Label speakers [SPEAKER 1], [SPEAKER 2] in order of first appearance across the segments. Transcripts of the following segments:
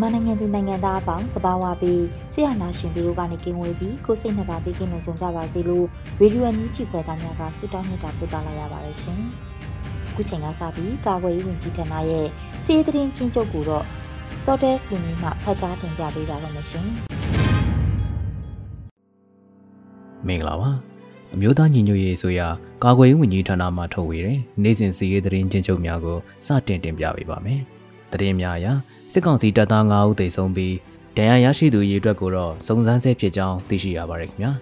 [SPEAKER 1] မြန်မာနိုင်ငံသူနိုင်ငံသားအပေါင်းတဘာဝပြီးဆရာနာရှင်တို့ကနေကင်းဝေးပြီးကိုစိတ်နှပါပေးကင်းလုံးကြုံကြပါစေလို့ရေဒီယိုအန်ယူဂျီဖွယ်သားများကဆုတောင်းမြတ်တာပို့သလာရပါတယ်ရှင်။အခုချိန်ကစပြီးကာကွယ်ရေးဝန်ကြီးဌာနရဲ့စီးရီးသတင်းချင်းချုပ်ကိုတော့ Sordes လူမျိုးမှဖတ်ကြားတင်ပြပေးပါရမရှင်။
[SPEAKER 2] မင်္ဂလာပါ။အမျိုးသားညီညွတ်ရေးဆိုရာကာကွယ်ရေးဝန်ကြီးဌာနမှထုတ်ဝေတဲ့နေ့စဉ်စီးရီးသတင်းချင်းချုပ်များကိုစတင်တင်ပြပေးပါမယ်။သတင်းများအရ စစ်ကောင်စီတပ်သား9ဦးသေဆုံးပြီးဒဏ်ရာရရှိသူရေအတွက်ကိုတော့စုံစမ်းဆဲဖြစ်ကြောင်းသိရှိရပါတယ်ခင်ဗျာ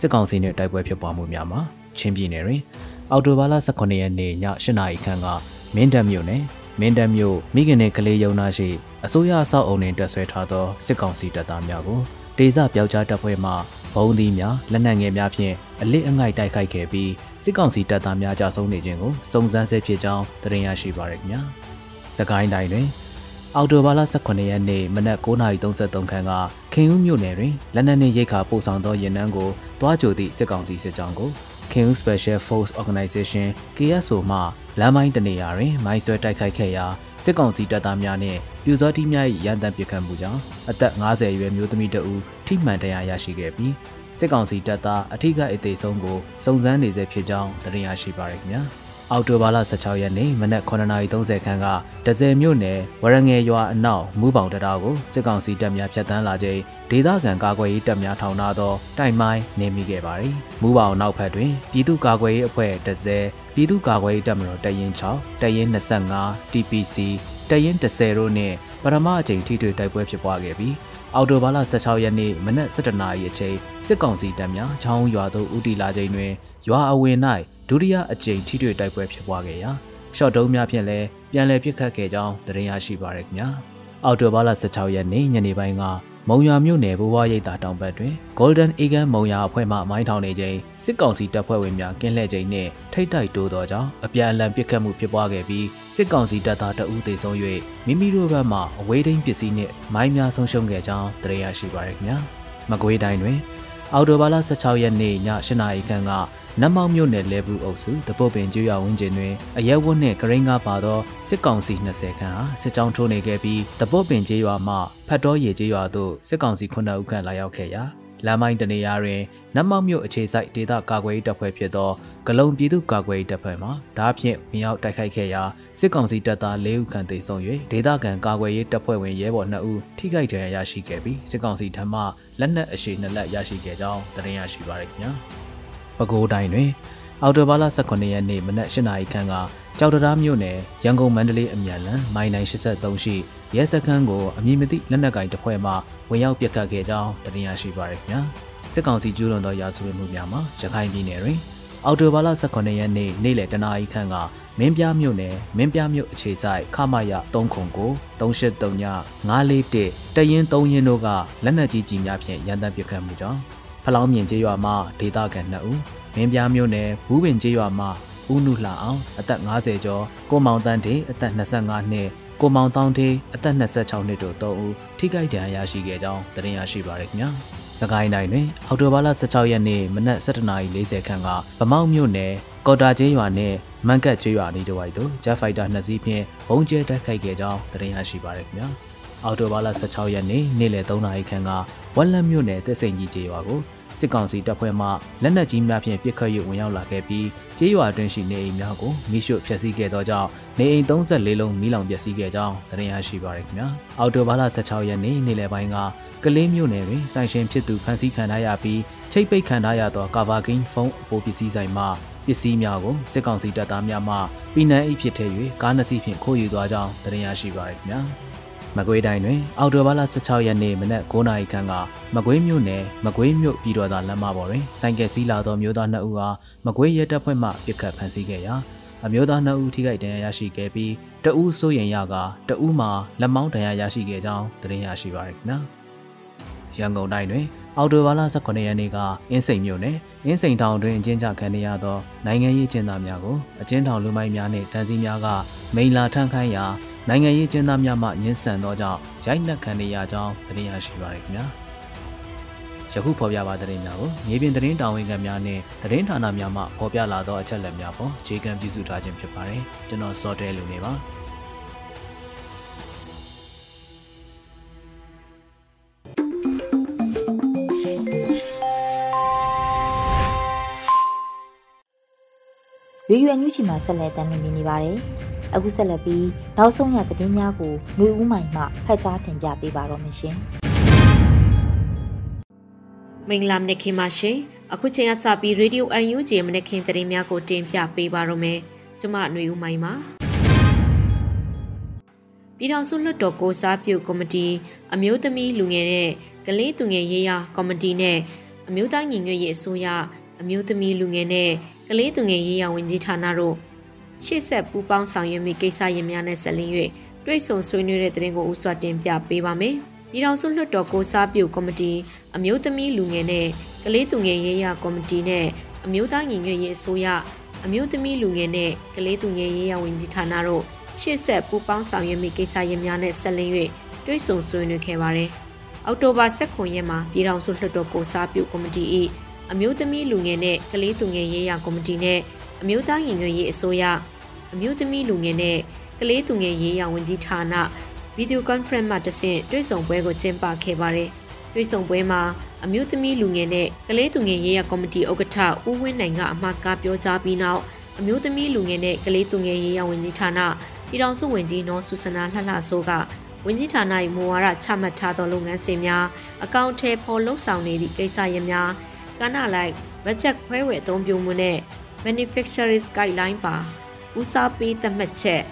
[SPEAKER 2] စစ်ကောင်စီနဲ့တိုက်ပွဲဖြစ်ပွားမှုများမှာချင်းပြည်နယ်တွင်အော်တိုဘာလ18ရက်နေ့ည8နာရီခန့်ကမင်းတပ်မြို့နယ်မင်းတပ်မြို့မိခင်နဲ့ကလေးရုံနာရှိအစိုးရအဆောက်အုံတွင်တပ်ဆွဲထားသောစစ်ကောင်စီတပ်သားများကိုတေဇပြောက်ကြားတပ်ဖွဲ့မှဘုံသီးများလက်နက်ငယ်များဖြင့်အလစ်အငိုက်တိုက်ခိုက်ခဲ့ပြီးစစ်ကောင်စီတပ်သားများကြာဆုံးနေခြင်းကိုစုံစမ်းဆဲဖြစ်ကြောင်းသတင်းရရှိပါရခင်ဗျာ။စကိုင်းတိုင်းတွင် အော်တိုဘာလ18ရက်နေ့မနက်9:33ခန်းကခင်ဦးမြို့နယ်တွင်လက်နက်နှင့်ရိတ်ခါပို့ဆောင်သောရင်နှန်းကိုတွားကြိုသည့်စစ်ကောင်စီစစ်ကြောင်းကိုခင်ဦး Special Force Organization KSO မှလမ်းမိုင်းတနေရာတွင်မိုင်းဆွဲတိုက်ခိုက်ခဲ့ရာစစ်ကောင်စီတပ်သားများနှင့်ပြူစောတိများ၏ရန်တမ်းပစ်ခတ်မှုကြောင့်အသက်50အရွယ်မျိုးသမီးတဦးထိမှန်တရားရရှိခဲ့ပြီးစစ်ကောင်စီတပ်သားအထိကအသေးဆုံးကိုစုံစမ်းနေဆဲဖြစ်ကြောင်းသိရရှိပါရခင်ဗျာ။ အောက်တိုဘာလ16ရက်နေ့မနက်9:30ခန်းကဒဇယ်မြို့နယ်ဝရငယ်ရွာအနောက်မူးပေါင်တရားကိုစစ်ကောင်စီတပ်များဖျက်ဆီးလာချိန်ဒေသခံကာကွယ်ရေးတပ်များထောင်ထားသောတိုင်မိုင်းနေမိခဲ့ပါသည်။မူးပေါင်နောက်ဖက်တွင်ပြည်သူ့ကာကွယ်ရေးအဖွဲ့ဒဇယ်ပြည်သူ့ကာကွယ်ရေးတပ်မတော်တရင်6တရင်25 TPC တရင်10တို့နှင့်ပထမအကြိမ်ထိတွေ့တိုက်ပွဲဖြစ်ပွားခဲ့ပြီးအော်တိုဘာလ16ရက်နေ့မနက်7:00နာရီအချိန်စစ်ကောင်စီတပ်များချောင်းရွာသို့ဦးတည်လာချိန်တွင်ရွာအဝင်၌ ဒုတိယအကြိမ်ထိတွေ့တိုက်ပွဲဖြစ်ပွားခဲ့ရာရှော့တုံးများဖြင့်လည်းပြန်လည်ပစ်ခတ်ခဲ့ကြောင်းသတင်းရရှိပါရခင်ဗျာအော်တိုဘာလ16ရက်နေ့ညနေပိုင်းကမုံရွာမြို့နယ်ဘိုးဘွားရိပ်သာတောင်ဘက်တွင် Golden Eagle မုံရွာအဖွဲ့မှမိုင်းထောင်နေချိန်စစ်ကောင်စီတပ်ဖွဲ့ဝင်များကင်းလှည့်ချိန်နှင့်ထိတ်တိုက်တိုးသောကြောင့်အပြန်အလှန်ပစ်ခတ်မှုဖြစ်ပွားခဲ့ပြီးစစ်ကောင်စီတပ်သားတအူးသေဆုံး၍မိမိတို့ဘက်မှအဝေးထိန်းပစ္စည်းနှင့်မိုင်းများဆုံးရှုံးခဲ့ကြောင်းသိရရှိပါရခင်ဗျာမကွေးတိုင်းတွင်အော်တိုဘာလ16ရက်နေ့ည8နာရီခန့်က နတ်မောင်မြို့နယ်လဲဘူးအုပ်စုတပုတ်ပင်ကျွော်ဝင်းကျင်တွင်အရဲဝတ်နှင့်ဂရိန်းကားပါသောစစ်ကောင်စီ20ခန်းဟာစစ်ကြောင်းထိုးနေခဲ့ပြီးတပုတ်ပင်ကျွော်မှဖတ်တော်ရေကျွော်သို့စစ်ကောင်စီ9ဦးခန့်လာရောက်ခဲ့ရာလမ်းမိုင်းတနေရာတွင်နတ်မောက်မြို့အခြေစိုက်ဒေသကာကွယ်ရေးတပ်ဖွဲ့ဖြစ်သောဂလုံပြည်သူ့ကာကွယ်ရေးတပ်ဖွဲ့မှဓားဖြင့်ဝင်ရောက်တိုက်ခိုက်ခဲ့ရာစစ်ကောင်စီတပ်သား၄ဦးခန့်သေဆုံး၍ဒေသခံကာကွယ်ရေးတပ်ဖွဲ့ဝင်ရဲဘော်2ဦးထိခိုက်ဒဏ်ရာရရှိခဲ့ပြီးစစ်ကောင်စီထံမှလက်နက်အရှိ2လက်ရရှိခဲ့ကြောင်းသိရရှိပါရခင်ဗျာ။ ပဲခူးတိုင်းတွင် အော်တိုဘာလ18ရက်နေ့မနက်၈နာရီခန့်ကကြောက်တရားမြို့နယ်ရန်ကုန်မန္တလေးအမြန်လန်မိုင်983ရှိရဲစခန်းကိုအမည်မသိလက်နက်ကင်တစ်ဖွဲ့မှဝင်ရောက်ပစ်ခတ်ခဲ့ကြောင်းတင်ပြရှိပါရခင်ဗျာစစ်ကောင်စီကျူးလွန်သောရာဇဝတ်မှုများမှာရခိုင်ပြည်နယ်တွင်အော်တိုဘာလ18ရက်နေ့နေ့လယ်တနာရီခန့်ကမင်းပြမြို့နယ်မင်းပြမြို့အခြေဆိုင်ခမရ309 383ည941တရင်3ရင်တို့ကလက်နက်ကြီးကြီးများဖြင့်ရန်တမ်းပစ်ခတ်မှုကြောင့် ဖလောင်းမြင့်ကျေးရွာမှဒေသခံ2ဦးမင်းပြားမြို့နယ်ဘူးပင်ကျေးရွာမှဦးနုလှအောင်အသက်50ကျော်ကိုမောင်တန်းတေအသက်25နှစ်ကိုမောင်တောင်းတေအသက်26နှစ်တို့3ဦးထိခိုက်ဒဏ်ရာရရှိခဲ့ကြောင်းသတင်းရရှိပါရခင်ဗျာစကိုင်းတိုင်းတွင်အော်တိုဘာလ16ရက်နေ့မနက်7:40ခန့်ကဗမောက်မြို့နယ်ကော်တာကျေးရွာနှင့်မန်ကတ်ကျေးရွာနေတဝိုက်သို့ဂျက်ဖိုက်တာနှစ်စီးဖြင့်ဘုံကျဲတိုက်ခိုက်ခဲ့ကြောင်းသတင်းရရှိပါရခင်ဗျာ အော်တိုဘာလ16ရက်နေ့နေ့လယ်3နာရီခန့်ကဝက်လက်မြို့နယ်တက်စိန်ကြီးကျေးရွာကိုစစ်ကောင်စီတပ်ဖွဲ့မှလက်နက်ကြီးများဖြင့်ပစ်ခတ်၍ဝင်ရောက်လာခဲ့ပြီးကျေးရွာတွင်ရှိနေအိမ်များကိုမိရှုဖျက်ဆီးခဲ့သောကြောင့်နေအိမ်34လုံးမိလောင်ပျက်စီးခဲ့ကြောင်းသတင်းရရှိပါရခင်ဗျာအော်တိုဘာလ16ရက်နေ့နေ့လယ်ပိုင်းကကလေးမြို့နယ်တွင်ဆိုင်ရှင်ဖြစ်သူဖမ်းဆီးခံထားရပြီးချိတ်ပိတ်ခံထားရသောကာဗာဂိန်းဖုန်းအပိုပစ္စည်းဆိုင်မှပစ္စည်းများကိုစစ်ကောင်စီတပ်သားများမှပြည်내အိတ်ဖြစ်ထည့်၍ကားနှစ်စီးဖြင့်ခိုးယူသွားကြောင်းသတင်းရရှိပါရခင်ဗျာ မကွေးတိုင်းတွင်အော်တိုဘာလ16ရက်နေ့မနက်9:00နာရီခန့်ကမကွေးမြို့နယ်မကွေးမြို့ပြည်တော်သာလမ်းမပေါ်တွင်ဆိုင်ကယ်စီးလာသောမျိုးသား2ဦးအားမကွေးရဲတပ်ဖွဲ့မှပစ်ခတ်ဖမ်းဆီးခဲ့ရာအမျိုးသား2ဦးထိခိုက်ဒဏ်ရာရရှိခဲ့ပြီးတဦးစိုးရင်ရကတဦးမှာလက်မောင်းဒဏ်ရာရရှိခဲ့ကြောင်းသတင်းရရှိပါရခင်ဗျာရန်ကုန်တိုင်းတွင်အော်တိုဘာလ18ရက်နေ့ကအင်းစိန်မြို့နယ်အင်းစိန်တောင်တွင်အကျဉ်းချခံနေရသောနိုင်ငံရေးကျင်းသားများကိုအကျဉ်းထောင်လူမိုင်းများနှင့်တန်းစီများကမိန်လာထန့်ခိုင်းရာ နိုင်ငံရေးကျင်းသားများမှညှဉ်းဆန်သောကြောင့်ရိုက်နှက်ခံနေရကြောင်းသတင်းရရှိပါရခင်ဗျာယခုဖော်ပြပါသတင်းများကိုမြေပြင်သတင်းတာဝန်ခံများနဲ့သတင်းဌာနများမှဖော်ပြလာသောအချက်အလက်များပေါ်ခြေခံပြုစုထားခြင်းဖြစ်ပါတယ်ကျွန်တော်စောတဲလူနေပါ
[SPEAKER 1] ရွေရွယ်ညှချီမှာဆက်လက်တင်ပြနေပါတယ်။ အခုဆက်လက်ပြီးနောက်ဆုံးရသတင်းများကိုလူဦးမိုင်မှဖတ်ကြားတင်ပြပေးပါတော့မရှင်။
[SPEAKER 3] မင်္ဂလာနေ့ခင်ပါရှင်။အခုချိန်ကစပြီး Radio UNG မနေ့ခင်သတင်းများကိုတင်ပြပေးပါတော့မယ်။ကျွန်မຫນွေဦးမိုင်ပါ။ပြည်ထောင်စုလွှတ်တော်ကိုစားပြုကော်မတီအမျိုးသမီးလူငယ်နဲ့ကလေးသူငယ်ရေးရာကော်မတီနဲ့အမျိုးသားညီညွတ်ရေးအစိုးရအမျိုးသမီးလူငယ်နဲ့ကလေးသူငယ်ရေးရာဝန်ကြီးဌာနတို့ ရှေ့ဆက်ပူးပေါင်းဆောင်ရွက်မိကိစ္စရပ်များနဲ့ဆက်လင်း၍တွိတ်ဆုံဆွေးနွေးတဲ့တဲ့ရင်ကိုဥစွာတင်ပြပေးပါမယ်။ပြည်ထောင်စုလွှတ်တော်ကိုစားပြုကော်မတီအမျိုးသမီးလူငယ်နဲ့ကလေးသူငယ်ရေးရာကော်မတီနဲ့အမျိုးသားညီညွတ်ရေးအစိုးရအမျိုးသမီးလူငယ်နဲ့ကလေးသူငယ်ရေးရာဝန်ကြီးဌာနတို့ရှေ့ဆက်ပူးပေါင်းဆောင်ရွက်မိကိစ္စရပ်များနဲ့ဆက်လင်း၍တွိတ်ဆုံဆွေးနွေးခဲ့ပါတယ်။အောက်တိုဘာ16ရက်မှာပြည်ထောင်စုလွှတ်တော်ကိုစားပြုကော်မတီ၏အမျိုးသမီးလူငယ်နဲ့ကလေးသူငယ်ရေးရာကော်မတီနဲ့ အမျိုးသားညီညွတ်ရေးအစိုးရအမျိုးသမီးလူငယ်နဲ့ကလေးသူငယ်ရေးရာဝန်ကြီးဌာနဗီဒီယိုကွန်ဖရင့်မှတဆင့်တွေ့ဆုံပွဲကိုကျင်းပခဲ့ပါတယ်။တွေ့ဆုံပွဲမှာအမျိုးသမီးလူငယ်နဲ့ကလေးသူငယ်ရေးရာကော်မတီဥက္ကဋ္ဌဦးဝင်းနိုင်ကအမှားစကားပြောကြားပြီးနောက်အမျိုးသမီးလူငယ်နဲ့ကလေးသူငယ်ရေးရာဝန်ကြီးဌာနပြည်ထောင်စုဝန်ကြီးနော်ဆူဆနာလှလှဆိုးကဝန်ကြီးဌာန၏မူဝါဒချမှတ်ထားသောလုပ်ငန်းစဉ်များအကောင့်ထဲပေါ်လှုပ်ဆောင်နေသည့်ကိစ္စရပ်များကဏ္ဍလိုက်ဘတ်ဂျက်ခွဲဝေအသုံးပြုမှုနဲ့ beneficiaries guideline ပါဦးစားပေးသတ်မှတ်ချက်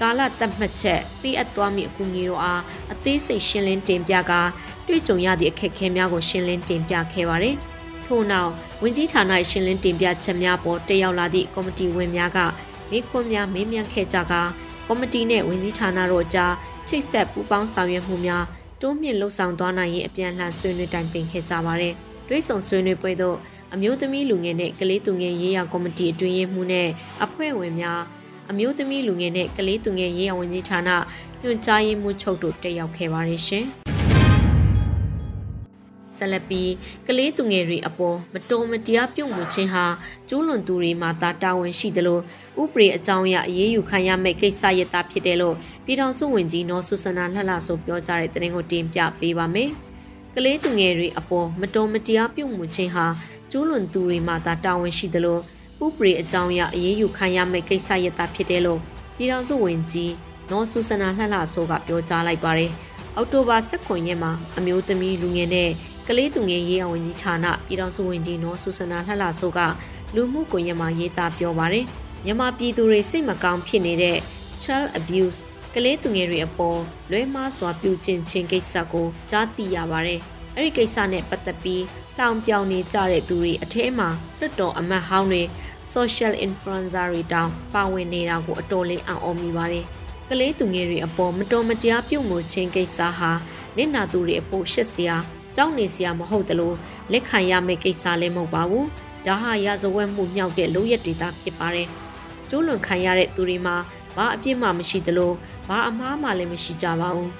[SPEAKER 3] ကာလသတ်မှတ်ချက်ပေးအပ်သွားမည့်အကူအညီတို့အားအသေးစိတ်ရှင်းလင်းတင်ပြကာတွေ့ကြုံရသည့်အခက်အခဲများကိုရှင်းလင်းတင်ပြခဲ့ပါတယ်။ထို့နောက်ဝင်ကြီးဌာနရှင်းလင်းတင်ပြချက်များပေါ်တက်ရောက်လာသည့်ကော်မတီဝင်များကမိခွန်းများမေးမြန်းခဲ့ကြကာကော်မတီနှင့်ဝင်ကြီးဌာနတို့ကြားချိတ်ဆက်ပူးပေါင်းဆောင်ရွက်မှုများတိုးမြင့်လှုပ်ဆောင်သွားနိုင်ရေးအပြန်အလှန်ဆွေးနွေးတိုင်ပင်ခဲ့ကြပါတယ်။တွဲဆောင်ဆွေးနွေးပွဲသို့ အမျိုးသမီးလူငယ်နဲ့ကလေးသူငယ်ရေးရာကော်မတီအတွင်းရေးမှူးနဲ့အဖွဲ့ဝင်များအမျိုးသမီးလူငယ်နဲ့ကလေးသူငယ်ရေးရာဝန်ကြီးဌာနညွှန်ကြားရေးမှူးချုပ်တို့တက်ရောက်ခဲ့ပါတယ်ရှင်။ဆလပီကလေးသူငယ်တွေအပေါ်မတော်မတရားပြုတ်မှုခြင်းဟာကျူးလွန်သူတွေမှာတာတာဝန်ရှိသလိုဥပဒေအကြောင်းအရအရေးယူခံရမယ့်ကိစ္စရတာဖြစ်တယ်လို့ပြည်ထောင်စုဝန်ကြီးနော်ဆူဆနာလှလှဆိုပြောကြားတဲ့သတင်းကိုတင်ပြပေးပါမယ်။ကလေးသူငယ်တွေအပေါ်မတော်မတရားပြုမှုခြင်းဟာ ကျူးလွန်သူတွေမှာသာတာဝန်ရှိသလိုဥပဒေအကြောင်းအရအရေးယူခံရမယ့်ကိစ္စရတာဖြစ်တယ်လို့ပြည်ထောင်စုဝန်ကြီးနော်ဆူဆနာလှလှဆိုးကပြောကြားလိုက်ပါတယ်။အောက်တိုဘာ16ရက်မှာအမျိုးသမီးလူငယ်နဲ့ကလေးသူငယ်ရေးအဝန်ကြီးဌာနပြည်ထောင်စုဝန်ကြီးနော်ဆူဆနာလှလှဆိုးကလူမှုကွန်ရက်မှာရေးသားပြောပါတယ်။မြန်မာပြည်သူတွေစိတ်မကောင်းဖြစ်နေတဲ့ child abuse ကလေးသူငယ်တွေအပေါ်လွဲမှားစွာပြုကျင့်ခြင်းကိစ္စကိုကြားသိရပါတယ်။ အဲ့ဒီကိစ္စနဲ့ပတ်သက်ပြီးတောင်ပြောင်နေကြတဲ့သူတွေအထဲမှာလွတ်တော်အမတ်ဟောင်းတွေ social influencer တွေတောင်ပါဝင်နေတာကိုအတော်လေးအံ့ဩမိပါတယ်။ကလေးသူငယ်တွေအပေါ်မတော်မတရားပြုမှုခြင်းကိစ္စဟာနစ်နာသူတွေအဖို့ရှက်စရာကြောက်နေစရာမဟုတ်သလိုလက်ခံရမယ့်ကိစ္စလည်းမဟုတ်ပါဘူး။ဒါဟာရာဇဝတ်မှုမြောက်တဲ့လုပ်ရက်တွေသာဖြစ်ပါတယ်။ကျိုးလွန်ခံရတဲ့သူတွေမှာဘာအပြစ်မှမရှိသလိုဘာအမှားမှလည်းမရှိကြပါဘူး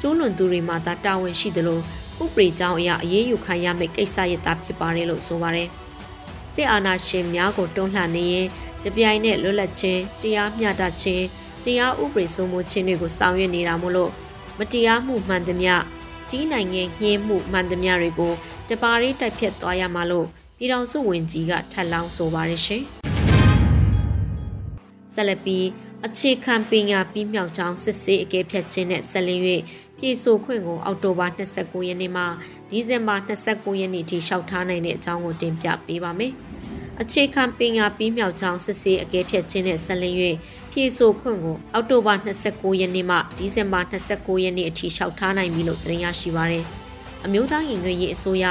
[SPEAKER 3] ကျိုးလွန်သူတွေမှာသာတာဝန်ရှိသလို ဥပဒေကြောင်းအရအရေးယူခံရမယ့်ကိစ္စရတာဖြစ်ပါတယ်လို့ဆိုပါတယ်စစ်အာဏာရှင်များကိုတွန်းလှန်နေရင်တပြိုင်နက်လွတ်လပ်ခြင်းတရားမျှတခြင်းတရားဥပဒေစိုးမိုးခြင်းတွေကိုဆောင်ရွက်နေတာမို့လို့မတရားမှုမှန်သမျှကြီးနိုင်ငံညှင်းမှုမှန်သမျှတွေကိုတပါးရေးတိုက်ဖြတ်သွားရမှာလို့ပြည်တော်စုဝင်ကြီးကထပ်လောင်းဆိုပါရရှင်ဆက်လက်ပြီးအခြေခံပညာပြီးမြောက်ကြောင်းစစ်ဆေးအကဲဖြတ်ခြင်းနဲ့ဆက်လင်း၍ ပြည်ဆိုခွင့်ကိုအောက်တိုဘာ29ရက်နေ့မှဒီဇင်ဘာ29ရက်နေ့ထိလျှောက်ထားနိုင်တဲ့အကြောင်းကိုတင်ပြပေးပါမယ်။အခြေခံပညာပြီးမြောက်ကြောင်းစစ်ဆေးအကဲဖြတ်ခြင်းနဲ့ဆက်လင်း၍ပြည်ဆိုခွင့်ကိုအောက်တိုဘာ29ရက်နေ့မှဒီဇင်ဘာ29ရက်နေ့အထိလျှောက်ထားနိုင်ပြီလို့သတင်းရရှိပါရယ်။အမျိုးသားရင်ခွင့်ရေးအစိုးရ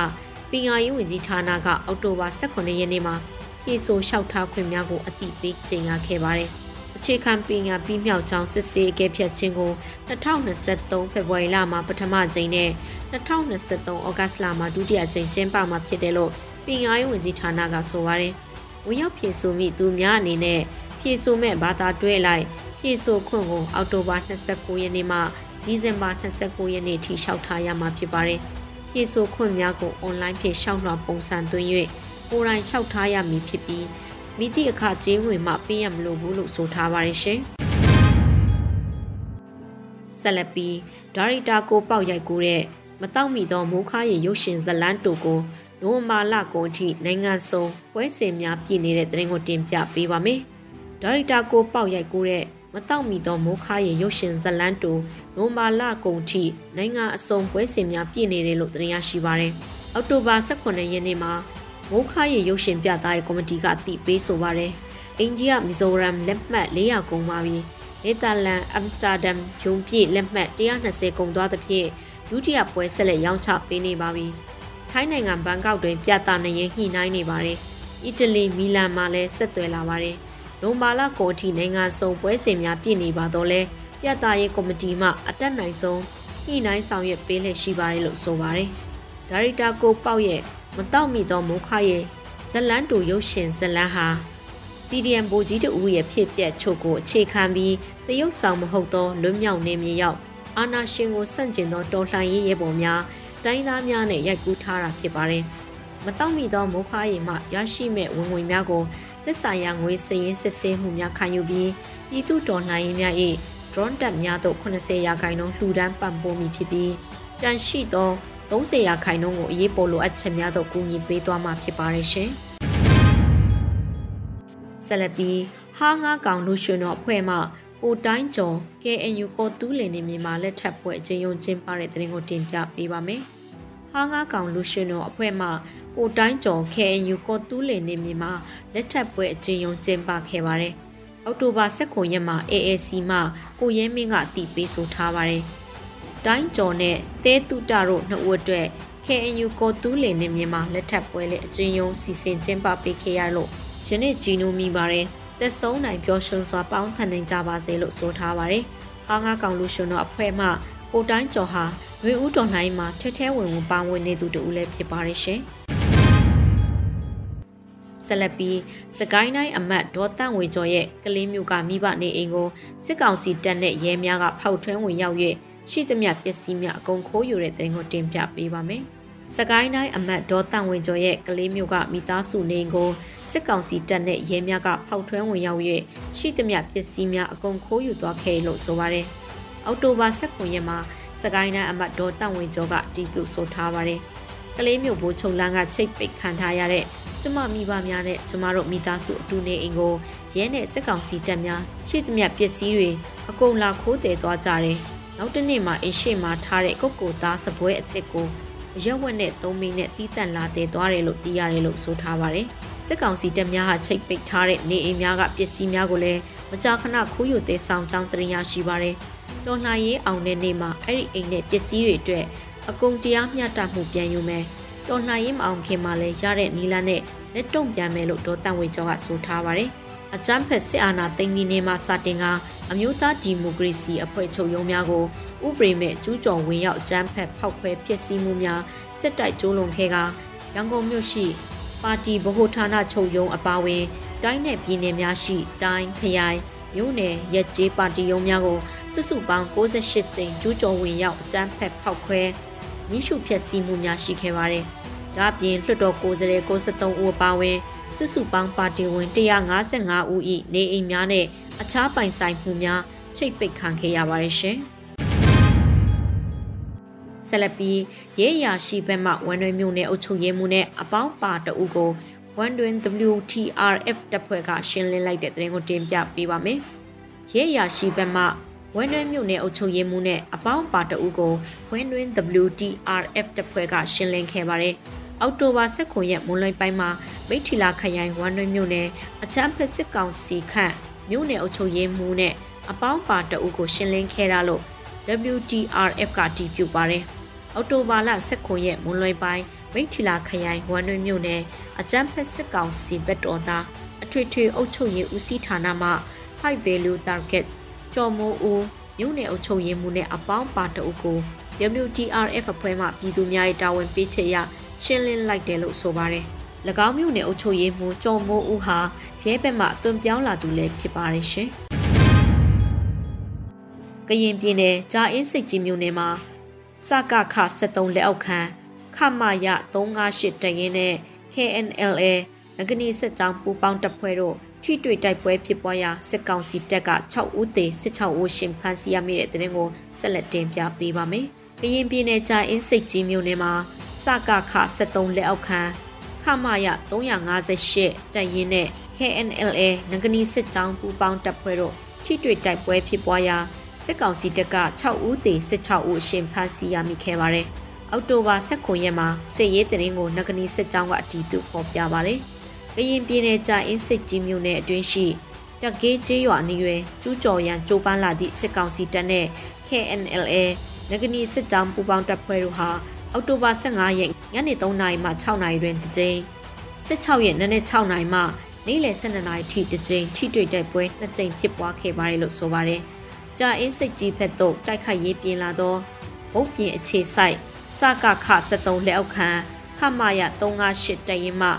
[SPEAKER 3] ပညာရေးဝန်ကြီးဌာနကအောက်တိုဘာ18ရက်နေ့မှာပြည်ဆိုလျှောက်ထားခွင့်များကိုအတိပေးကြေညာခဲ့ပါတယ်။ အခြေခံပညာပြီးမြောက်ကြောင်းစစ်ဆေးအကဲဖြတ်ခြင်းကို2023ဖေဖော်ဝါရီလမှာပထမကြိမ်နဲ့2023ဩဂတ်လမှာဒုတိယကြိမ်ကျင်းပမှာဖြစ်တယ်လို့ပညာရေးဝန်ကြီးဌာနကဆိုပါတယ်။ဝင်ရောက်ဖြည့်ဆိုမိသူများအနေနဲ့ဖြည့်ဆိုမဲ့ဘာသာတွဲလိုက်ဖြည့်ဆိုခွင့်ကိုအောက်တိုဘာ29ရက်နေ့မှဒီဇင်ဘာ29ရက်နေ့ထိလျှောက်ထားရမှာဖြစ်ပါတယ်။ဖြည့်ဆိုခွင့်များကိုအွန်လိုင်းဖြင့်ရှောက်လွှာပုံစံသွင်း၍ကိုယ်တိုင်လျှောက်ထားရမည်ဖြစ်ပြီး မိသည့်အခကြေးငွေမှပေးရမလို့ဘူးလို့ဆိုထားပါတယ်ရှင်။ဆက်လက်ပြီးဒါရိုက်တာကိုပေါက်ရိုက်ကူတဲ့မတောက်မီသောမိုးခါရီရုပ်ရှင်ဇလန်းတူကိုနိုဝင်ဘာလကုန်အထိနိုင်ငံစုံပွဲစဉ်များပြည်နေတဲ့တဲ့ရင်ကိုတင်ပြပေးပါမယ်။ဒါရိုက်တာကိုပေါက်ရိုက်ကူတဲ့မတောက်မီသောမိုးခါရီရုပ်ရှင်ဇလန်းတူနိုဝင်ဘာလကုန်ထိနိုင်ငံအစုံပွဲစဉ်များပြည်နေတယ်လို့သတင်းရရှိပါရယ်။အောက်တိုဘာ18ရက်နေ့မှာ မိုးခါရီရုပ်ရှင်ပြသရေးကော်မတီကအတည်ပေးဆိုပါရယ်အိန္ဒိယမီဇိုရမ်လက်မှတ်400ကုန်ပါပြီနယ်သာလန်အမ်စတာဒမ်ယုံပြည့်လက်မှတ်120ကုန်သွားသဖြင့်ဒုတိယပွဲဆက်လက်ရောင်းချပေးနေပါပြီထိုင်းနိုင်ငံဘန်ကောက်တွင်ပြသနေရင်ညှိနှိုင်းနေပါတယ်အီတလီမီလန်မှာလည်းဆက်သွယ်လာပါတယ်နိုမာလာကိုအထိနိုင်ငံစုံပွဲစဉ်များပြည်နေပါတော့လဲပြသရေးကော်မတီမှအတက်နိုင်ဆုံးညှိနှိုင်းဆောင်ရွက်ပေးလက်ရှိပါတယ်လို့ဆိုပါတယ်ဒါရိုက်တာကိုပေါက်ရဲ့ မတောက်မိသောမိုးခရဲ့ဇလန်းတူရုပ်ရှင်ဇလန်းဟာ CDM ဘူကြီးတူရဲ့ဖြစ်ပျက်ချုပ်ကိုအခြေခံပြီးတရုတ်ဆောင်မဟုတ်သောလွတ်မြောက်နေမြေရောက်အာနာရှင်ကိုဆန့်ကျင်သောတော်လှန်ရေးရဲဘော်များတိုင်းသားများနဲ့ရိုက်ကူးထားတာဖြစ်ပါတယ်။မတောက်မိသောမိုးခါရီမှရရှိမဲ့ဝင်ငွေများကိုသစ္စာရငွေစည်ရင်စစ်ဆေးမှုများခံယူပြီးပြည်သူတော်လှန်ရေးများ၏ drone တပ်များသို့80ရာခိုင်နှုန်းလှူဒန်းပံ့ပိုးမိဖြစ်ပြီးကြန့်ရှိသော 30ရာခိုင်နှုန်းကိုအရေးပေါ်လိုအပ်ချက်များသို့ကူညီပေးသွားမှာဖြစ်ပါတယ်ရှင်။ဆက်လက်ပြီးဟာငါကောင်လူရှင်တော်အဖွဲ့မှကိုတိုင်းကျော် KNU ကိုတူးလင်နေမြန်မာလက်ထပ်ပွဲအကျဉ်းယုံကျင်းပတဲ့တဲ့ရင်ကိုတင်ပြပေးပါမယ်။ဟာငါကောင်လူရှင်တော်အဖွဲ့မှကိုတိုင်းကျော် KNU ကိုတူးလင်နေမြန်မာလက်ထပ်ပွဲအကျဉ်းယုံကျင်းပခဲ့ပါတယ်။အောက်တိုဘာ16ရက်မှာ AAC မှကိုရဲမင်းကအတည်ပြုဆိုထားပါတယ်။ တိုင်းကျော်နဲ့တဲတုတတို့နှစ်ဦးအတွက် KNU ကိုတူးလင်နဲ့မြန်မာလက်ထပ်ပွဲလေအကျဉ်းယုံစီစဉ်ကျင်းပပေးခဲ့ရလို့ယနေ့ဂျီနိုမိပါတယ်တက်ဆုံးနိုင်ပျော်ရွှင်စွာပေါင်းဖန်နိုင်ကြပါစေလို့ဆိုထားပါတယ်။ဟာငါကောင်လူရှင်တို့အဖွဲ့မှကိုတိုင်းကျော်ဟာရွေဦးတော်နိုင်မှာထဲထဲဝင်ဝင်ပါဝင်နေသူတူလည်းဖြစ်ပါတယ်ရှင်။ဆက်လက်ပြီးစကိုင်းတိုင်းအမတ်ဒေါ်တန့်ဝေကျော်ရဲ့ကလေးမျိုးကမိဘနေအိမ်ကိုစစ်ကောင်စီတပ်နဲ့ရဲများကဖောက်ထွင်းဝင်ရောက်၍ ရှိသမျှပစ္စည်းများအကုန်ခိုးယူတဲ့တဲ့ကိုတင်ပြပေးပါမယ်။စကိုင်းတိုင်းအမတ်ဒေါ်တန်ဝင်ကျော်ရဲ့ကလေးမျိုးကမိသားစုနေကိုစစ်ကောင်စီတပ်နဲ့ရဲများကဖောက်ထွင်းဝင်ရောက်၍ရှိသမျှပစ္စည်းများအကုန်ခိုးယူသွားခဲ့လို့ဆိုပါတယ်။အောက်တိုဘာ19ရက်မှာစကိုင်းတိုင်းအမတ်ဒေါ်တန်ဝင်ကျော်ကတီးပြုဆိုထားပါတယ်။ကလေးမျိုးဘိုးချုံလန်းကချိတ်ပိတ်ခံထားရတဲ့ကျမမိဘများနဲ့ကျမတို့မိသားစုအတူနေအိမ်ကိုရဲနဲ့စစ်ကောင်စီတပ်များရှိသမျှပစ္စည်းတွေအကုန်လာခိုးတည်သွားကြတယ်။ နောက်တစ်နေ့မှာအရှိမှာထားတဲ့ကုတ်ကိုသားစပွဲအစ်စ်ကိုအရက်ဝက်နဲ့သုံးမိနဲ့တီးတန့်လာတဲ့သွားတယ်လို့သိရတယ်လို့ဆိုထားပါတယ်။စစ်ကောင်စီတပ်များဟာချိတ်ပိတ်ထားတဲ့နေအိမ်များကပစ္စည်းများကိုလည်းမကြာခဏခိုးယူသေးဆောင်ကြောင်းတင်ရရှိပါတယ်။တော်လှန်ရေးအောင်တဲ့နေ့မှာအဲ့ဒီအိမ်နဲ့ပစ္စည်းတွေအတွက်အကုန်တရားမျှတမှုပြန်ယူမယ်။တော်လှန်ရေးမအောင်ခင်မှာလည်းရတဲ့နီလာနဲ့လက်တုံပြန်မယ်လို့ဒေါ်တန်ဝေကျော်ကဆိုထားပါတယ်။အကြမ်းဖက်စစ်အာဏာသိမ်းပြီးနေမှာစတင်က အမျိုးသားဒီမိုကရေစီအဖွဲ့ချုပ်ရုံးများကိုဥပဒေမဲ့ကျူးကျော်ဝင်ရောက်အကြမ်းဖက်ဖောက်ခွဲဖျက်ဆီးမှုများစစ်တိုက်ကျိုးလွန်ခဲ့ကရန်ကုန်မြို့ရှိပါတီဗဟိုဌာနချုပ်ရုံးအပါအဝင် တိုင်းနယ်ပြည်နယ်များရှိတိုင်းခရိုင်မြို့နယ်ရက်ကျေးပါတီရုံးများကိုစုစုပေါင်း68ကြိမ်ကျူးကျော်ဝင်ရောက်အကြမ်းဖက်ဖောက်ခွဲမိရှုဖျက်ဆီးမှုများရှိခဲ့ပါတယ်။ဒါ့အပြင်လွှတ်တော်ကိုယ်စားလှယ်63ဦးအပါအဝင်စုစုပေါင်းပါတီဝင်155ဦး၏နေအိမ်များနဲ့ အခြားပိုင်ဆိုင်မှုများချိတ်ပိတ်ခံခဲ့ရပါတယ်ရှင်။ဆက်လက်ပြီးရဲရရှိဘက်မှဝန်တွင်မြို့နယ်အုပ်ချုပ်ရေးမှူးနဲ့အပေါင်းပါတအုပ်ကိုဝန်တွင် WTRF တပ်ဖွဲ့ကရှင်းလင်းလိုက်တဲ့တဲ့ရင်ကိုတင်ပြပေးပါမယ်။ရဲရရှိဘက်မှဝန်တွင်မြို့နယ်အုပ်ချုပ်ရေးမှူးနဲ့အပေါင်းပါတအုပ်ကိုဝန်တွင် WTRF တပ်ဖွဲ့ကရှင်းလင်းခဲ့ပါတယ်။အောက်တိုဘာ16ရက်မွန်းလွဲပိုင်းမှာမိထီလာခရိုင်ဝန်တွင်မြို့နယ်အချမ်းဖက်စစ်ကောင်စီခန့် မြို့နယ်အုပ်ချုပ်ရေးမှူးနဲ့အပေါင်းပါတအုပ်ကိုရှင်းလင်းခဲ့တာလို့ WTRF ကတည်ပြုပါတယ်။အော်တိုဘာလ16ရက်မွန်းလွဲပိုင်းမိထီလာခရိုင်ဝမ်တွင်မြို့နယ်အကြမ်းဖက်စစ်ကောင်စီဘက်တော်သားအထွေထွေအုပ်ချုပ်ရေးဦးစီးဌာနမှ High Value Target ကျော်မိုးဦးမြို့နယ်အုပ်ချုပ်ရေးမှူးနဲ့အပေါင်းပါတအုပ်ကို WTRF အဖွဲ့မှပြည်သူများ၏တာဝန်ပေးချက်ရရှင်းလင်းလိုက်တယ်လို့ဆိုပါတယ်။၎ င်းမြို့နယ်အုပ်ချုပ်ရေးမှူးကျော်မိုးဦးဟာရဲဘက်မှတွန်ပြောင်းလာသူလည်းဖြစ်ပါတယ်ရှင်။ကရင်ပြည်နယ်ဂျာအင်းစိတ်ကြီးမြို့နယ်မှာစကခ73လက်အောက်ခံခမရ358တရင်နဲ့ KNLA ငကနီစစ်ကြောင်းပူပေါင်းတပ်ဖွဲ့တို့ထိတွေ့တိုက်ပွဲဖြစ်ပွားရာစစ်ကောင်စီတပ်က6ဦးသေ16ဦးရှင်ဖမ်းဆီးရမိတဲ့တဲ့ရင်ကိုဆက်လက်တင်ပြပေးပါမယ်။ကရင်ပြည်နယ်ဂျာအင်းစိတ်ကြီးမြို့နယ်မှာစကခ73လက်အောက်ခံ ခမရ358တရင်နဲ့ KNLA ငကနီစစ်ကြောင်းပူပေါင်းတပ်ဖွဲ့တို့ထိတွေ့တိုက်ပွဲဖြစ်ပွားရာစစ်ကောင်စီတပ်က6ဦးသေ16ဦးရှင်ဖမ်းဆီးရမိခဲ့ပါတယ်။အောက်တိုဘာ16ရက်မှာစစ်ရေးတရင်ကိုနဂနီစစ်ကြောင်းကအတည်ပြုဖော်ပြပါတယ်။ကရင်ပြည်နယ်ကြာအင်းစစ်ကြီးမြို့နယ်အတွင်းရှိတက်ကေးကျေးရွာနေရွယ်ကျူးကျော်ရန်ကြိုးပမ်းလာသည့်စစ်ကောင်စီတပ်နဲ့ KNLA နဂနီစစ်ကြောင်းပူးပေါင်းတပ်ဖွဲ့တို့ဟာ အောက်တိုဘာ15ရက်ညနေ3နာရီမှ6နာရီတွင်တစ်ကြိမ်16ရက်နနက်6နာရီမှနေ့လယ်12နာရီထိတစ်ကြိမ်ထိတွေ့တိုက်ပွဲနှစ်ကြိမ်ဖြစ်ပွားခဲ့ပါတယ်လို့ဆိုပါတယ်။ကြာအင်းစိတ်ကြီးဖက်သို့တိုက်ခိုက်ရေးပြင်လာသောဘုတ်ပြင်အခြေဆိုင်စကခ73လက်အောက်ခံခမရ358တရင်မှ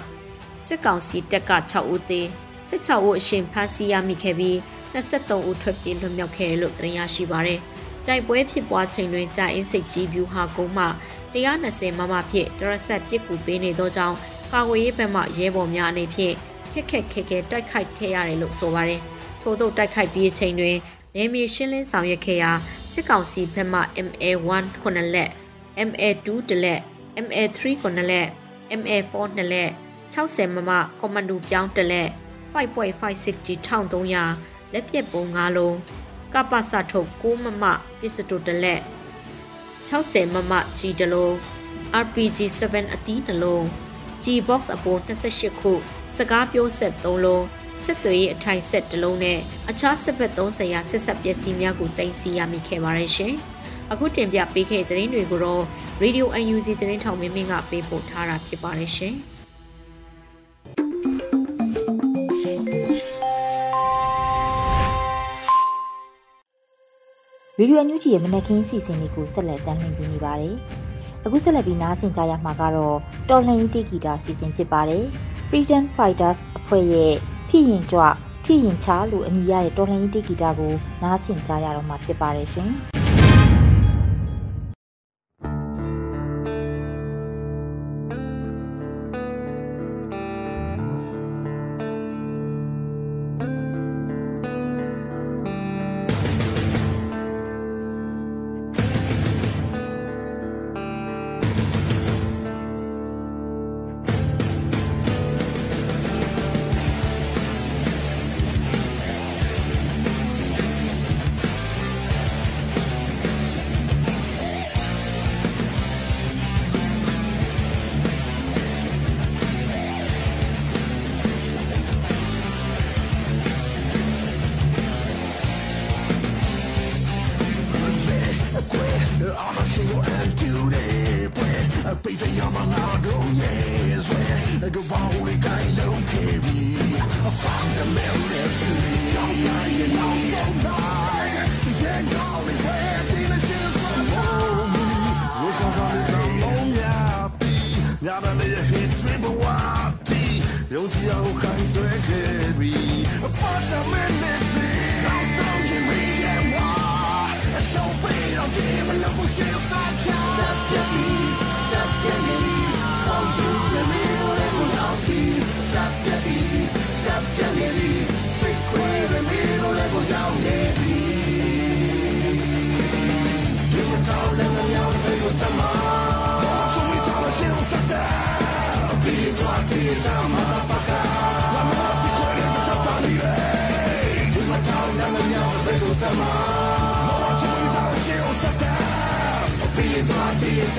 [SPEAKER 3] စစ်ကောင်စီတပ်က6ဦးသေး16ဦးအရှင်ဖမ်းဆီးရမိခဲ့ပြီး23ဦးထွက်ပြေးလွတ်မြောက်ခဲ့တယ်လို့သိရရှိပါရယ် တိုက်ပွဲဖြစ်ပွားချိန်တွင်ကြာအင်းစိတ်ကြီးဗျူဟာကုန်းမှ120မမဖြင့်ဒရဆက်ပစ်ကူပေးနေသောကြောင့်ကာဝေးရေးဘက်မှရဲဘော်များအနေဖြင့်ခက်ခက်ခဲခဲတိုက်ခိုက်ခဲ့ရတယ်လို့ဆိုပါရယ်ထို့သောတိုက်ခိုက်ပြီးချိန်တွင်နယ်မြေရှင်းလင်းဆောင်ရွက်ခဲ့ရာစစ်ကောင်စီဘက်မှ MA1 ခုနှစ်လက် MA2 တလက် MA3 ခုနှစ်လက် MA4 နှစ်လက်60မမကွန်မန်ဒိုပြောင်းတလက်5.56 G 1300လက်ပြက်ပုံ9လုံး ကပ္ပစထုတ်6မမပစ္စတိုတလက်60မမ G တလုံး RPG 7အတီးနှလုံး G box အပေါ်28ခုစကားပြောဆက်3လုံးစစ်သွေးရေးအထိုင်ဆက်တစ်လုံးနဲ့အခြားစစ်ဘက်30ရာစစ်ဆက်ပစ္စည်းများကိုတင်စီရမိခဲ့ပါတယ်ရှင်။အခုတင်ပြပေးခဲ့တဲ့သတင်းတွေကိုတော့ Radio UNG သတင်းထောင်မင်းမင်းကပေးပို့ထားတာဖြစ်ပါတယ်ရှင်။
[SPEAKER 1] ဗီဒီယိုအန်ယူဂျီရဲ့မနက်ခင်းစီစဉ်လေးကိုဆက်လက်တင်ပြနေပါတယ်။အခုဆက်လက်ပြီးနားဆင်ကြရမှာကတော့တော်လှန်ရေးတီဂီတာစီစဉ်ဖြစ်ပါတယ်။ Freedom Fighters အဖွဲ့ရဲ့ဖြစ်ရင်ကြွထိရင်ချလို့အမည်ရတဲ့တော်လှန်ရေးတိဂီတာကိုနားဆင်ကြရတော့မှာဖြစ်ပါတယ်ရှင်။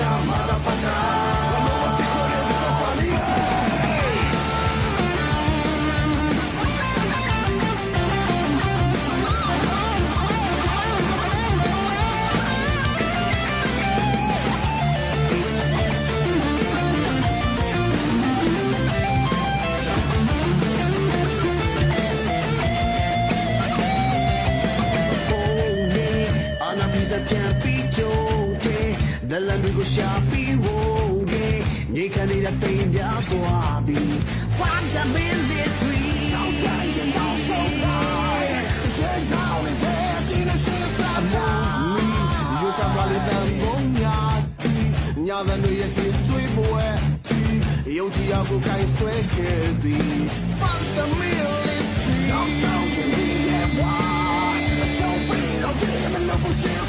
[SPEAKER 4] သွားတ ကိုရှာပြီးဝိုးတယ်နေခနေတဲ့တိမ်ပြသွားပြီ Find the military ဆောင်းတိုင်းရင်တော့ဆုံးသွား Check down his head in a shit shot me You shall fall in the monya ti nya the no ye hit 追ပွဲတီယုံကြည်အောင်ကိုခိုင်းဆွဲခဲ့သည် Find the military တော့ဆောင်ချင်ပြီးရဲ့ဝါ Show me don't get him in love with shit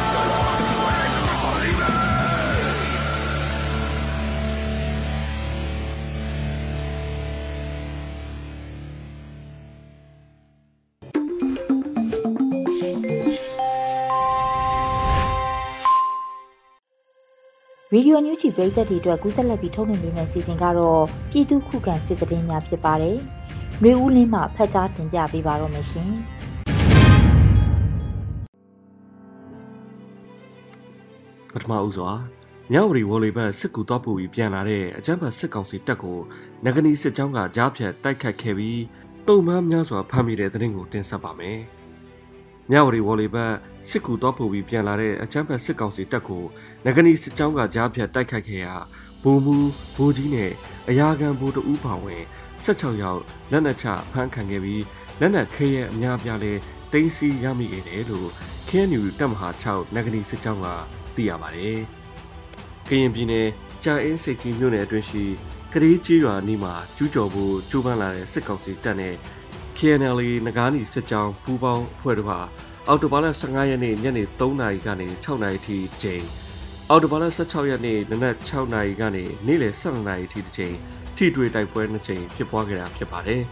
[SPEAKER 1] ရေဒီယိုညူချီပရိသတ်တွေအတွက်ကူးဆက်လက်ပြီးထုတ်လွှင့်ပေးမယ့်စီစဉ်ကတော့ပြည်သူခုခံစစ်တရင်များဖြစ်ပါတယ်။မျိုးဦးလင်းမှဖတ်ကြားတင်ပြပေးပါတော့မယ်ရှင်
[SPEAKER 5] ပထမဦးစွာမြောက်ဝတီဝေါ်လီဘတ်စစ်ကူတော့ပူပြီးပြန်လာတဲ့အကြမ်းဖက်စစ်ကောင်စီတပ်ကိုနဂနီစစ်ကြောင်းကကြားဖြတ်တိုက်ခတ်ခဲ့ပြီးတုံမန်းများစွာဖမ်းမိတဲ့တဲ့ရင်ကိုတင်ဆက်ပါမယ်။ မြောက်ဝတီဝေါ်လီဘတ်စစ်ကူတော့ပူပြီးပြန်လာတဲ့အကြမ်းဖက်စစ်ကောင်စီတပ်ကိုနဂနီစစ်ကြောင်းကကြားဖြတ်တိုက်ခတ်ခဲ့ရာဘူမူဘူကြီးနဲ့အရာခံဘူတဦးပါဝင်16ယောက်လက်နက်ချဖမ်းခံခဲ့ပြီးလက်နက်ခဲရဲ့အများပြားလဲတင်းစီရမိခဲ့တယ်လို့ KNU တပ်မဟာ6နဂနီစစ်ကြောင်းကသိရပါတယ်။ကရင်ပြည်နယ်ကြာအင်းစိတ်ကြီးမြို့နယ်အတွင်းရှိကလေးကြီးရွာနီးမှာကျူးကျော်ဖို့ကြိုးပမ်းလာတဲ့စစ်ကောင်စီတပ်နဲ့ KNL နဂါးနီစစ်ကြောင်းပူးပေါင်းအဖွဲ့တို့ဟာအော်တိုဘာလ15ရက်နေ့ညနေ3နာရီကနေ6နာရီထိတစ်ချိန်အော်တိုဘာလ16ရက်နေ့နနက်6နာရီကနေနေ့လယ်12နာရီထိတစ်ချိန်ထိတွေ့တိုက်ပွဲနှစ်ချိန်ဖြစ်ပွားခဲ့တာဖြစ်ပါတယ်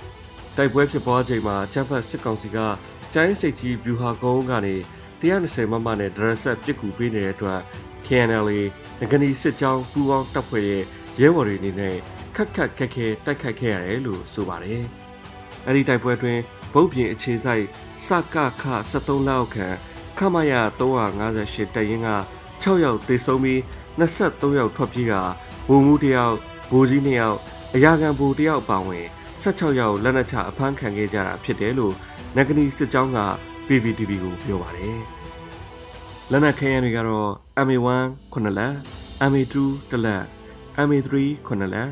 [SPEAKER 5] ။တိုက်ပွဲဖြစ်ပွားချိန်မှာချမ်းဖတ်စစ်ကောင်စီကကျိုင်းစိတ်ကြီးဗျူဟာကုန်းကနေ120မမနဲ့ဒရဆက်ပစ်ကူပေးနေတဲ့အတွက် KNL ငကနီစစ်ကြောင်းပူးပေါင်းတပ်ဖွဲ့ရဲ့ရဲဘော်တွေအနေနဲ့ခက်ခက်ခက်ခဲတိုက်ခိုက်ခဲ့ရတယ်လို့ဆိုပါတယ်။ အဲဒီတိုက်ပွဲတွင်ဗုတ်ပြင်အခြေဆိုင်စကခ73လောက်ခန့်ခမရ358တပ်ရင်းက6ယောက်သေဆုံးပြီး23ယောက်ထွက်ပြေးကဗိုလ်မှူးတယောက်ဗိုလ်ကြီး2ယောက်အရာခံဗိုလ်တယောက်ပါဝင်16ယောက်လက်နက်ချအဖမ်းခံခဲ့ကြတာဖြစ်တယ်လို့နဂနီစစ်ကြောင်းက PVTV ကိုပြောပါတယ်။လက်နက်ခဲယမ်းတွေကတော့ MA1 9လက် MA2 တလက် MA3 9လက်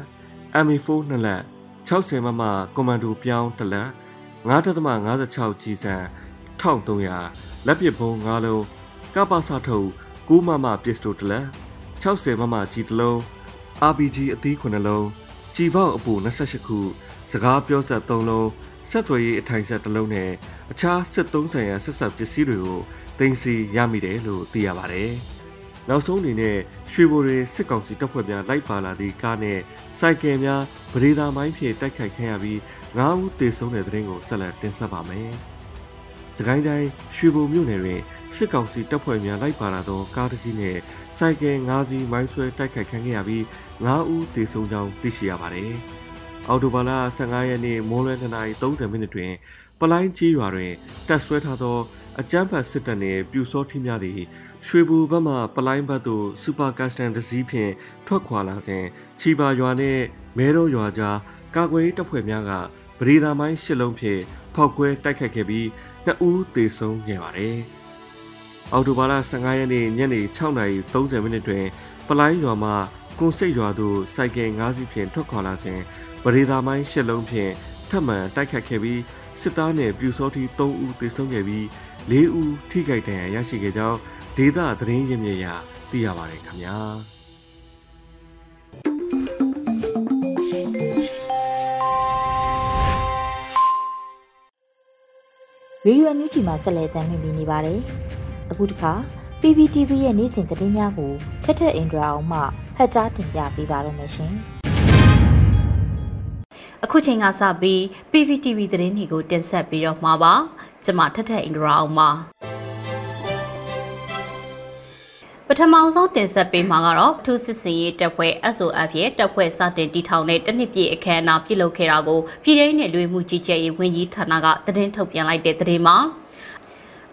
[SPEAKER 5] MA4 2လက် 60မမကွန်မန်ဒိုပြောင်းတလက်9.56ကြီးစံ1300လက်ပစ်ဘုံ9လုံးကပ္ပစထုတ်9မမပစ္စတိုတလက်60မမကြီးတလုံး RPG အသီး9လုံးကြည်ပေါက်အပူ28ခုစကားပြောဆက်3လုံးဆက်သွယ်ရေးအထိုင်ဆက်တစ်လုံးနဲ့အခြားစစ်သုံးဆိုင်ရာဆက်ဆက်ပစ္စည်းတွေကိုတင်စီရမိတယ်လို့သိရပါတယ်။ နောက်ဆုံးအနေနဲ့ရွှေဘိုတွေစစ်ကောင်စီတပ်ဖွဲ့များလိုက်ပါလာသည့်ကားနဲ့စိုက်ကယ်များဗရေဒါမိုင်းဖြင့်တိုက်ခိုက်ခံရပြီး9ဦးသေဆုံးတဲ့တဲ့ရင်ကိုဆက်လက်တင်ဆက်ပါမယ်။စကိုင်းတိုင်းရွှေဘိုမြို့နယ်တွင်စစ်ကောင်စီတပ်ဖွဲ့များလိုက်ပါလာသောကားတစ်စီးနဲ့စိုက်ကယ်9စီးမိုင်းဆွဲတိုက်ခိုက်ခံခဲ့ရပြီး9ဦးသေဆုံးကြောင်းသိရှိရပါတယ်။အော်တိုဘာလ15ရက်နေ့မိုးလွဲ2:30မိနစ်တွင်ပလိုင်းကြီးရွာတွင်တပ်ဆွဲထားသောအကြမ်းဖက်စစ်တပ်နှင့်ပြူစောထီးများသည် ရွှေဘူဘက်မှပလိုင်းဘက်သို့စူပါကတ်စတန်တစ်စီးဖြင့်ထွက်ခွာလာစဉ်ချီပါရွာနှင့်မဲတော်ရွာကြားကာကွယ်ရေးတပ်ဖွဲ့များကပရိသာမိုင်းရှစ်လုံးဖြင့်ဖောက်ခွဲတိုက်ခတ်ခဲ့ပြီးနှစ်ဦးသေဆုံးခဲ့ပါတယ်။အော်တိုဘာလ15ရက်နေ့ညနေ6:30မိနစ်တွင်ပလိုင်းရွာမှကွန်စိတ်ရွာသို့စိုက်ကယ်၅စီးဖြင့်ထွက်ခွာလာစဉ်ပရိသာမိုင်းရှစ်လုံးဖြင့်ထပ်မံတိုက်ခတ်ခဲ့ပြီး စစ်သားနှင့်ပြူစောထီ3ဦးသေဆုံးခဲ့ပြီး4ဦးထိခိုက်ဒဏ်ရာရရှိခဲ့ကြောင်းဒေသသတင်းရင်းမြစ်ရာသိရပါတယ်ခင်ဗျာ
[SPEAKER 1] ရေဒီယိုအန်ယူဂျီမှာဆက်လက်တင်ပြနေပါတယ်။အခုတစ်ခါ PPTV ရဲ့နေ့စဉ်သတင်းများကိုထက်ထက်အင်ဒရာအောင်မှဖတ်ကြားတင်ပြပေးပါရမရှင်။
[SPEAKER 6] အခုချိန်ကစပြီး PPTV သတင်းတွေကိုတင်ဆက်ပြီးတော့မှာပါ။ကျွန်မထက်ထက်အင်ဒရာအောင်ပါ။ပထမဆုံးတင်ဆက်ပေးမှာကတော့ထူးစစ်စင်ရေးတပ်ဖွဲ့ SOF ရဲ့တပ်ဖွဲ့စတင်တီထောင်တဲ့တနစ်ပြည့်အခမ်းအနားပြုလုပ်ခဲ့တာကိုပြည်ထောင်စုနဲ့လူမှုကြီးကြပ်ရေးဝန်ကြီးဌာနကသတင်းထုတ်ပြန်လိုက်တဲ့သတင်းမှာ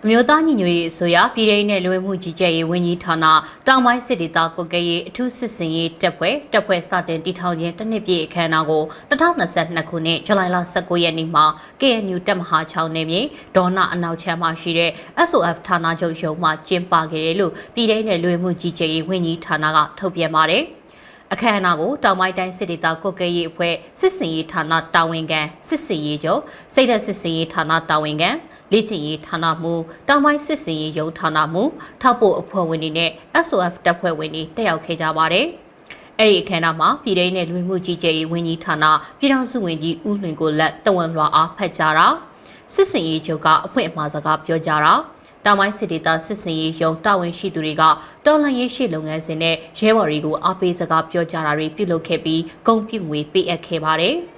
[SPEAKER 6] အမျိုးသားညီညွတ်ရေးအစိုးရပြည်ထောင်နဲ့လူဝင်မှုကြီးကြပ်ရေးဝန်ကြီးဌာနတောင်ပိုင်းစစ်ဒေသကွက်ကရေးအထူးစစ်စင်ရေးတပ်ဖွဲ့တပ်ဖွဲ့စတင်တည်ထောင်ခြင်းတစ်နှစ်ပြည့်အခမ်းအနားကို2022ခုနှစ်ဇူလိုင်လ19ရက်နေ့မှာ KNU တပ်မဟာ6နယ်မြေဒေါနာအနောက်ချမ်းမှာရှိတဲ့ SOF ဌာနချုပ်ရုံးမှာကျင်းပခဲ့တယ်လို့ပြည်ထောင်နဲ့လူဝင်မှုကြီးကြပ်ရေးဝန်ကြီးဌာနကထုတ်ပြန်ပါတယ်။အခမ်းအနားကိုတောင်ပိုင်းတိုင်းစစ်ဒေသကွက်ကရေးအဖွဲ့စစ်စင်ရေးဌာနတာဝန်ခံစစ်စင်ရေးချုပ်စိတ်သက်စစ်စင်ရေးဌာနတာဝန်ခံ လေ့ကျင့်ရေးဌာနမှတောင်ပိုင်းစစ်စင်ရေးရုံးဌာနမှထောက်ပို့အဖွဲ့ဝင်တွေနဲ့ SOF တပ်ဖွဲ့ဝင်တွေတက်ရောက်ခဲ့ကြပါတယ်။အဲ့ဒီအခမ်းအနားမှာပြည်ထောင်နဲ့လူမှုကြီးကြပ်ရေးဝန်ကြီးဌာနပြည်ထောင်စုဝန်ကြီးဦးလွင်ကိုလက်တဝန်လွှာအားဖတ်ကြားတာစစ်စင်ရေးချုပ်ကအဖွင့်အမှားစကားပြောကြတာတောင်ပိုင်းစစ်ဒေသစစ်စင်ရေးရုံတာဝန်ရှိသူတွေကတော်လှန်ရေးရှိလုပ်ငန်းစဉ်နဲ့ရဲဘော်တွေကိုအားပေးစကားပြောကြတာတွေပြုလုပ်ခဲ့ပြီးဂုဏ်ပြုငွေပေးအပ်ခဲ့ပါတယ်။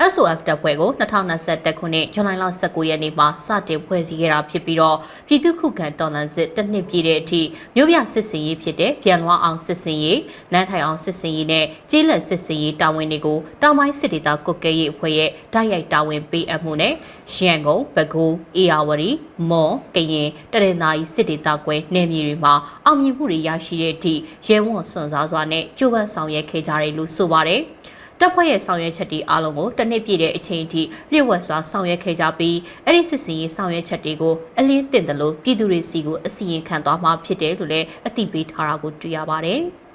[SPEAKER 6] SOF တပ်ဖွဲ့ကို2021ခုနှစ်ဇွန်လ19ရက်နေ့မှာစတင်ဖွဲ့စည်းခဲ့တာဖြစ်ပြီးတော့ပြည်သူ့ခုခံတော်လှန်စစ်တစ်နှစ်ပြည့်တဲ့အထိမြို့ပြစစ်စင်ရေးဖြစ်တဲ့ပြန်လွှားအောင်စစ်စင်ရေးနန်းထိုင်အောင်စစ်စင်ရေးနဲ့ကျေးလက်စစ်စင်ရေးတာဝန်တွေကိုတောင်ပိုင်းစစ်ဒေသကုတ်ကဲရေးအဖွဲ့ရဲ့တိုက်ရိုက်တာဝန်ပေးအပ်မှုနဲ့ရန်ကုန်ပဲခူးအေရဝတီမော်ကရင်တရင်သာရီစစ်ဒေသကွဲနယ်မြေတွေမှာအောင်မြင်မှုတွေရရှိတဲ့အထိရဲဝံ့စွန့်စားစွာနဲ့ကြိုးပမ်းဆောင်ရွက်ခဲ့ကြတယ်လို့ဆိုပါတယ်။ တပ်ဖွဲ့ရဲ့ဆောင်ရွက်ချက်တွေအားလုံးကိုတစ်နှစ်ပြည့်တဲ့အချိန်အထိလျှို့ဝှက်စွာဆောင်ရွက်ခဲ့ကြပြီးအဲ့ဒီစစ်စင်ရေးဆောင်ရွက်ချက်တွေကိုအလင်းတင်တယ်လို့ပြည်သူတွေစီကိုအစီရင်ခံသွားမှာဖြစ်တယ်လို့လည်းအသိပေးထားတာကိုတွေ့ရပါတယ်။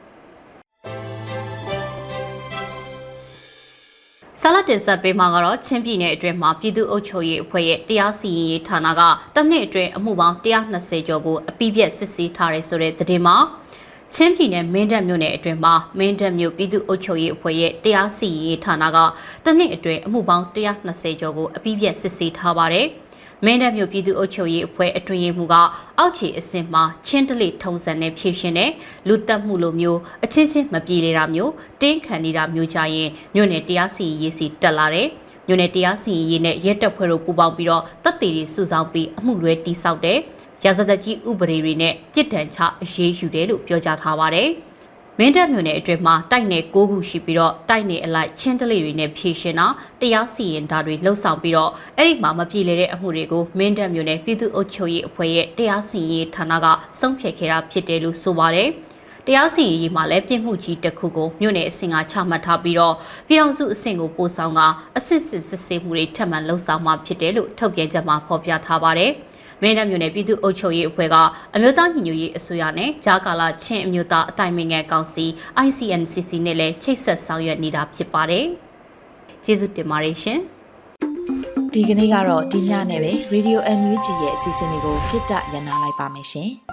[SPEAKER 6] ဆလာတင်ဆက်ပေးမှာကတော့ချင်းပြည်နယ်အတွင်းမှာပြည်သူ့အုပ်ချုပ်ရေးအဖွဲ့ရဲ့တရားစီရင်ရေးဌာနကတစ်နှစ်အတွင်းအမှုပေါင်း120ကျော်ကိုအပိပြက်စစ်ဆေးထားတယ်ဆိုတဲ့သတင်းမှာ ချင်းပြည်နယ်မင်းတပ်မြို့နယ်အတွင်းမှာမင်းတပ်မြို့ပြည်သူ့အုပ်ချုပ်ရေးအဖွဲ့ရဲ့တရားစီရင်ရေးဌာနကတနစ်အတွင်းအမှုပေါင်း120ကျော်ကိုအပြည့်ပြည့်စစ်ဆေးထားပါတယ်။မင်းတပ်မြို့ပြည်သူ့အုပ်ချုပ်ရေးအဖွဲ့အတွင်ရေးမှူးကအောက်ခြေအဆင့်မှာချင်းတလိထုံစံနဲ့ဖြည့်ရှင်တဲ့လူတက်မှုလိုမျိုးအချင်းချင်းမပြေလေတာမျိုးတင်းခံနေတာမျိုးကြရင်မြို့နယ်တရားစီရင်ရေးစီတက်လာတယ်။မြို့နယ်တရားစီရင်ရေးနဲ့ရဲတပ်ဖွဲ့တို့ပူးပေါင်းပြီးတော့တပ်တွေစုဆောင်ပြီးအမှုတွေတိစောက်တယ်။ ရာဇသက်ကြီးဥပဒေတွေနဲ့ပြစ်ဒဏ်ချအရေးယူတယ်လို့ပြောကြားထားပါတယ်။မင်းတပ်မြို့နယ်အတွင်းမှာတိုက်နယ်၉ခုရှိပြီးတော့တိုက်နယ်အလိုက်ချင်းတလေးတွေနဲ့ဖြည့်ရှင်တာတရားစီရင်တာတွေလှုပ်ဆောင်ပြီးတော့အဲ့ဒီမှာမပြေလည်တဲ့အမှုတွေကိုမင်းတပ်မြို့နယ်ပြည်သူ့အုပ်ချုပ်ရေးအဖွဲ့ရဲ့တရားစီရင်ဌာနကဆုံးဖြတ်ခဲ့တာဖြစ်တယ်လို့ဆိုပါတယ်။တရားစီရင်ရေးမှာလည်းပြစ်မှုကြီးတစ်ခုကိုမြို့နယ်အဆင့်ကချမှတ်ထားပြီးတော့ပြည်ထောင်စုအဆင့်ကိုပို့ဆောင်ကအစစ်စစ်စစ်ဆေးမှုတွေထပ်မံလှုပ်ဆောင်မှာဖြစ်တယ်လို့ထုတ်ပြန်ချက်မှာဖော်ပြထားပါတယ်။ မင်းတပ်မြို့နယ်ပြည်သူ့အုပ်ချုပ်ရေးအဖွဲ့ကအမျိုးသားညီညွတ်ရေးအစိုးရနဲ့ဂျာကာလာချင်းအမျိုးသားအတိုင်းအမြံကောင်စီ ICNCC နဲ့လည်းချိတ်ဆက်ဆောင်ရွက်နေတာဖြစ်ပါတယ်။ကျေးဇူးတင်ပါတယ်ရှင်။
[SPEAKER 7] ဒီကနေ့ကတော့ဒီညနဲ့ပဲ Radio NUG ရဲ့အစီအစဉ်လေးကိုခਿੱတရနာလိုက်ပါမယ်ရှင်။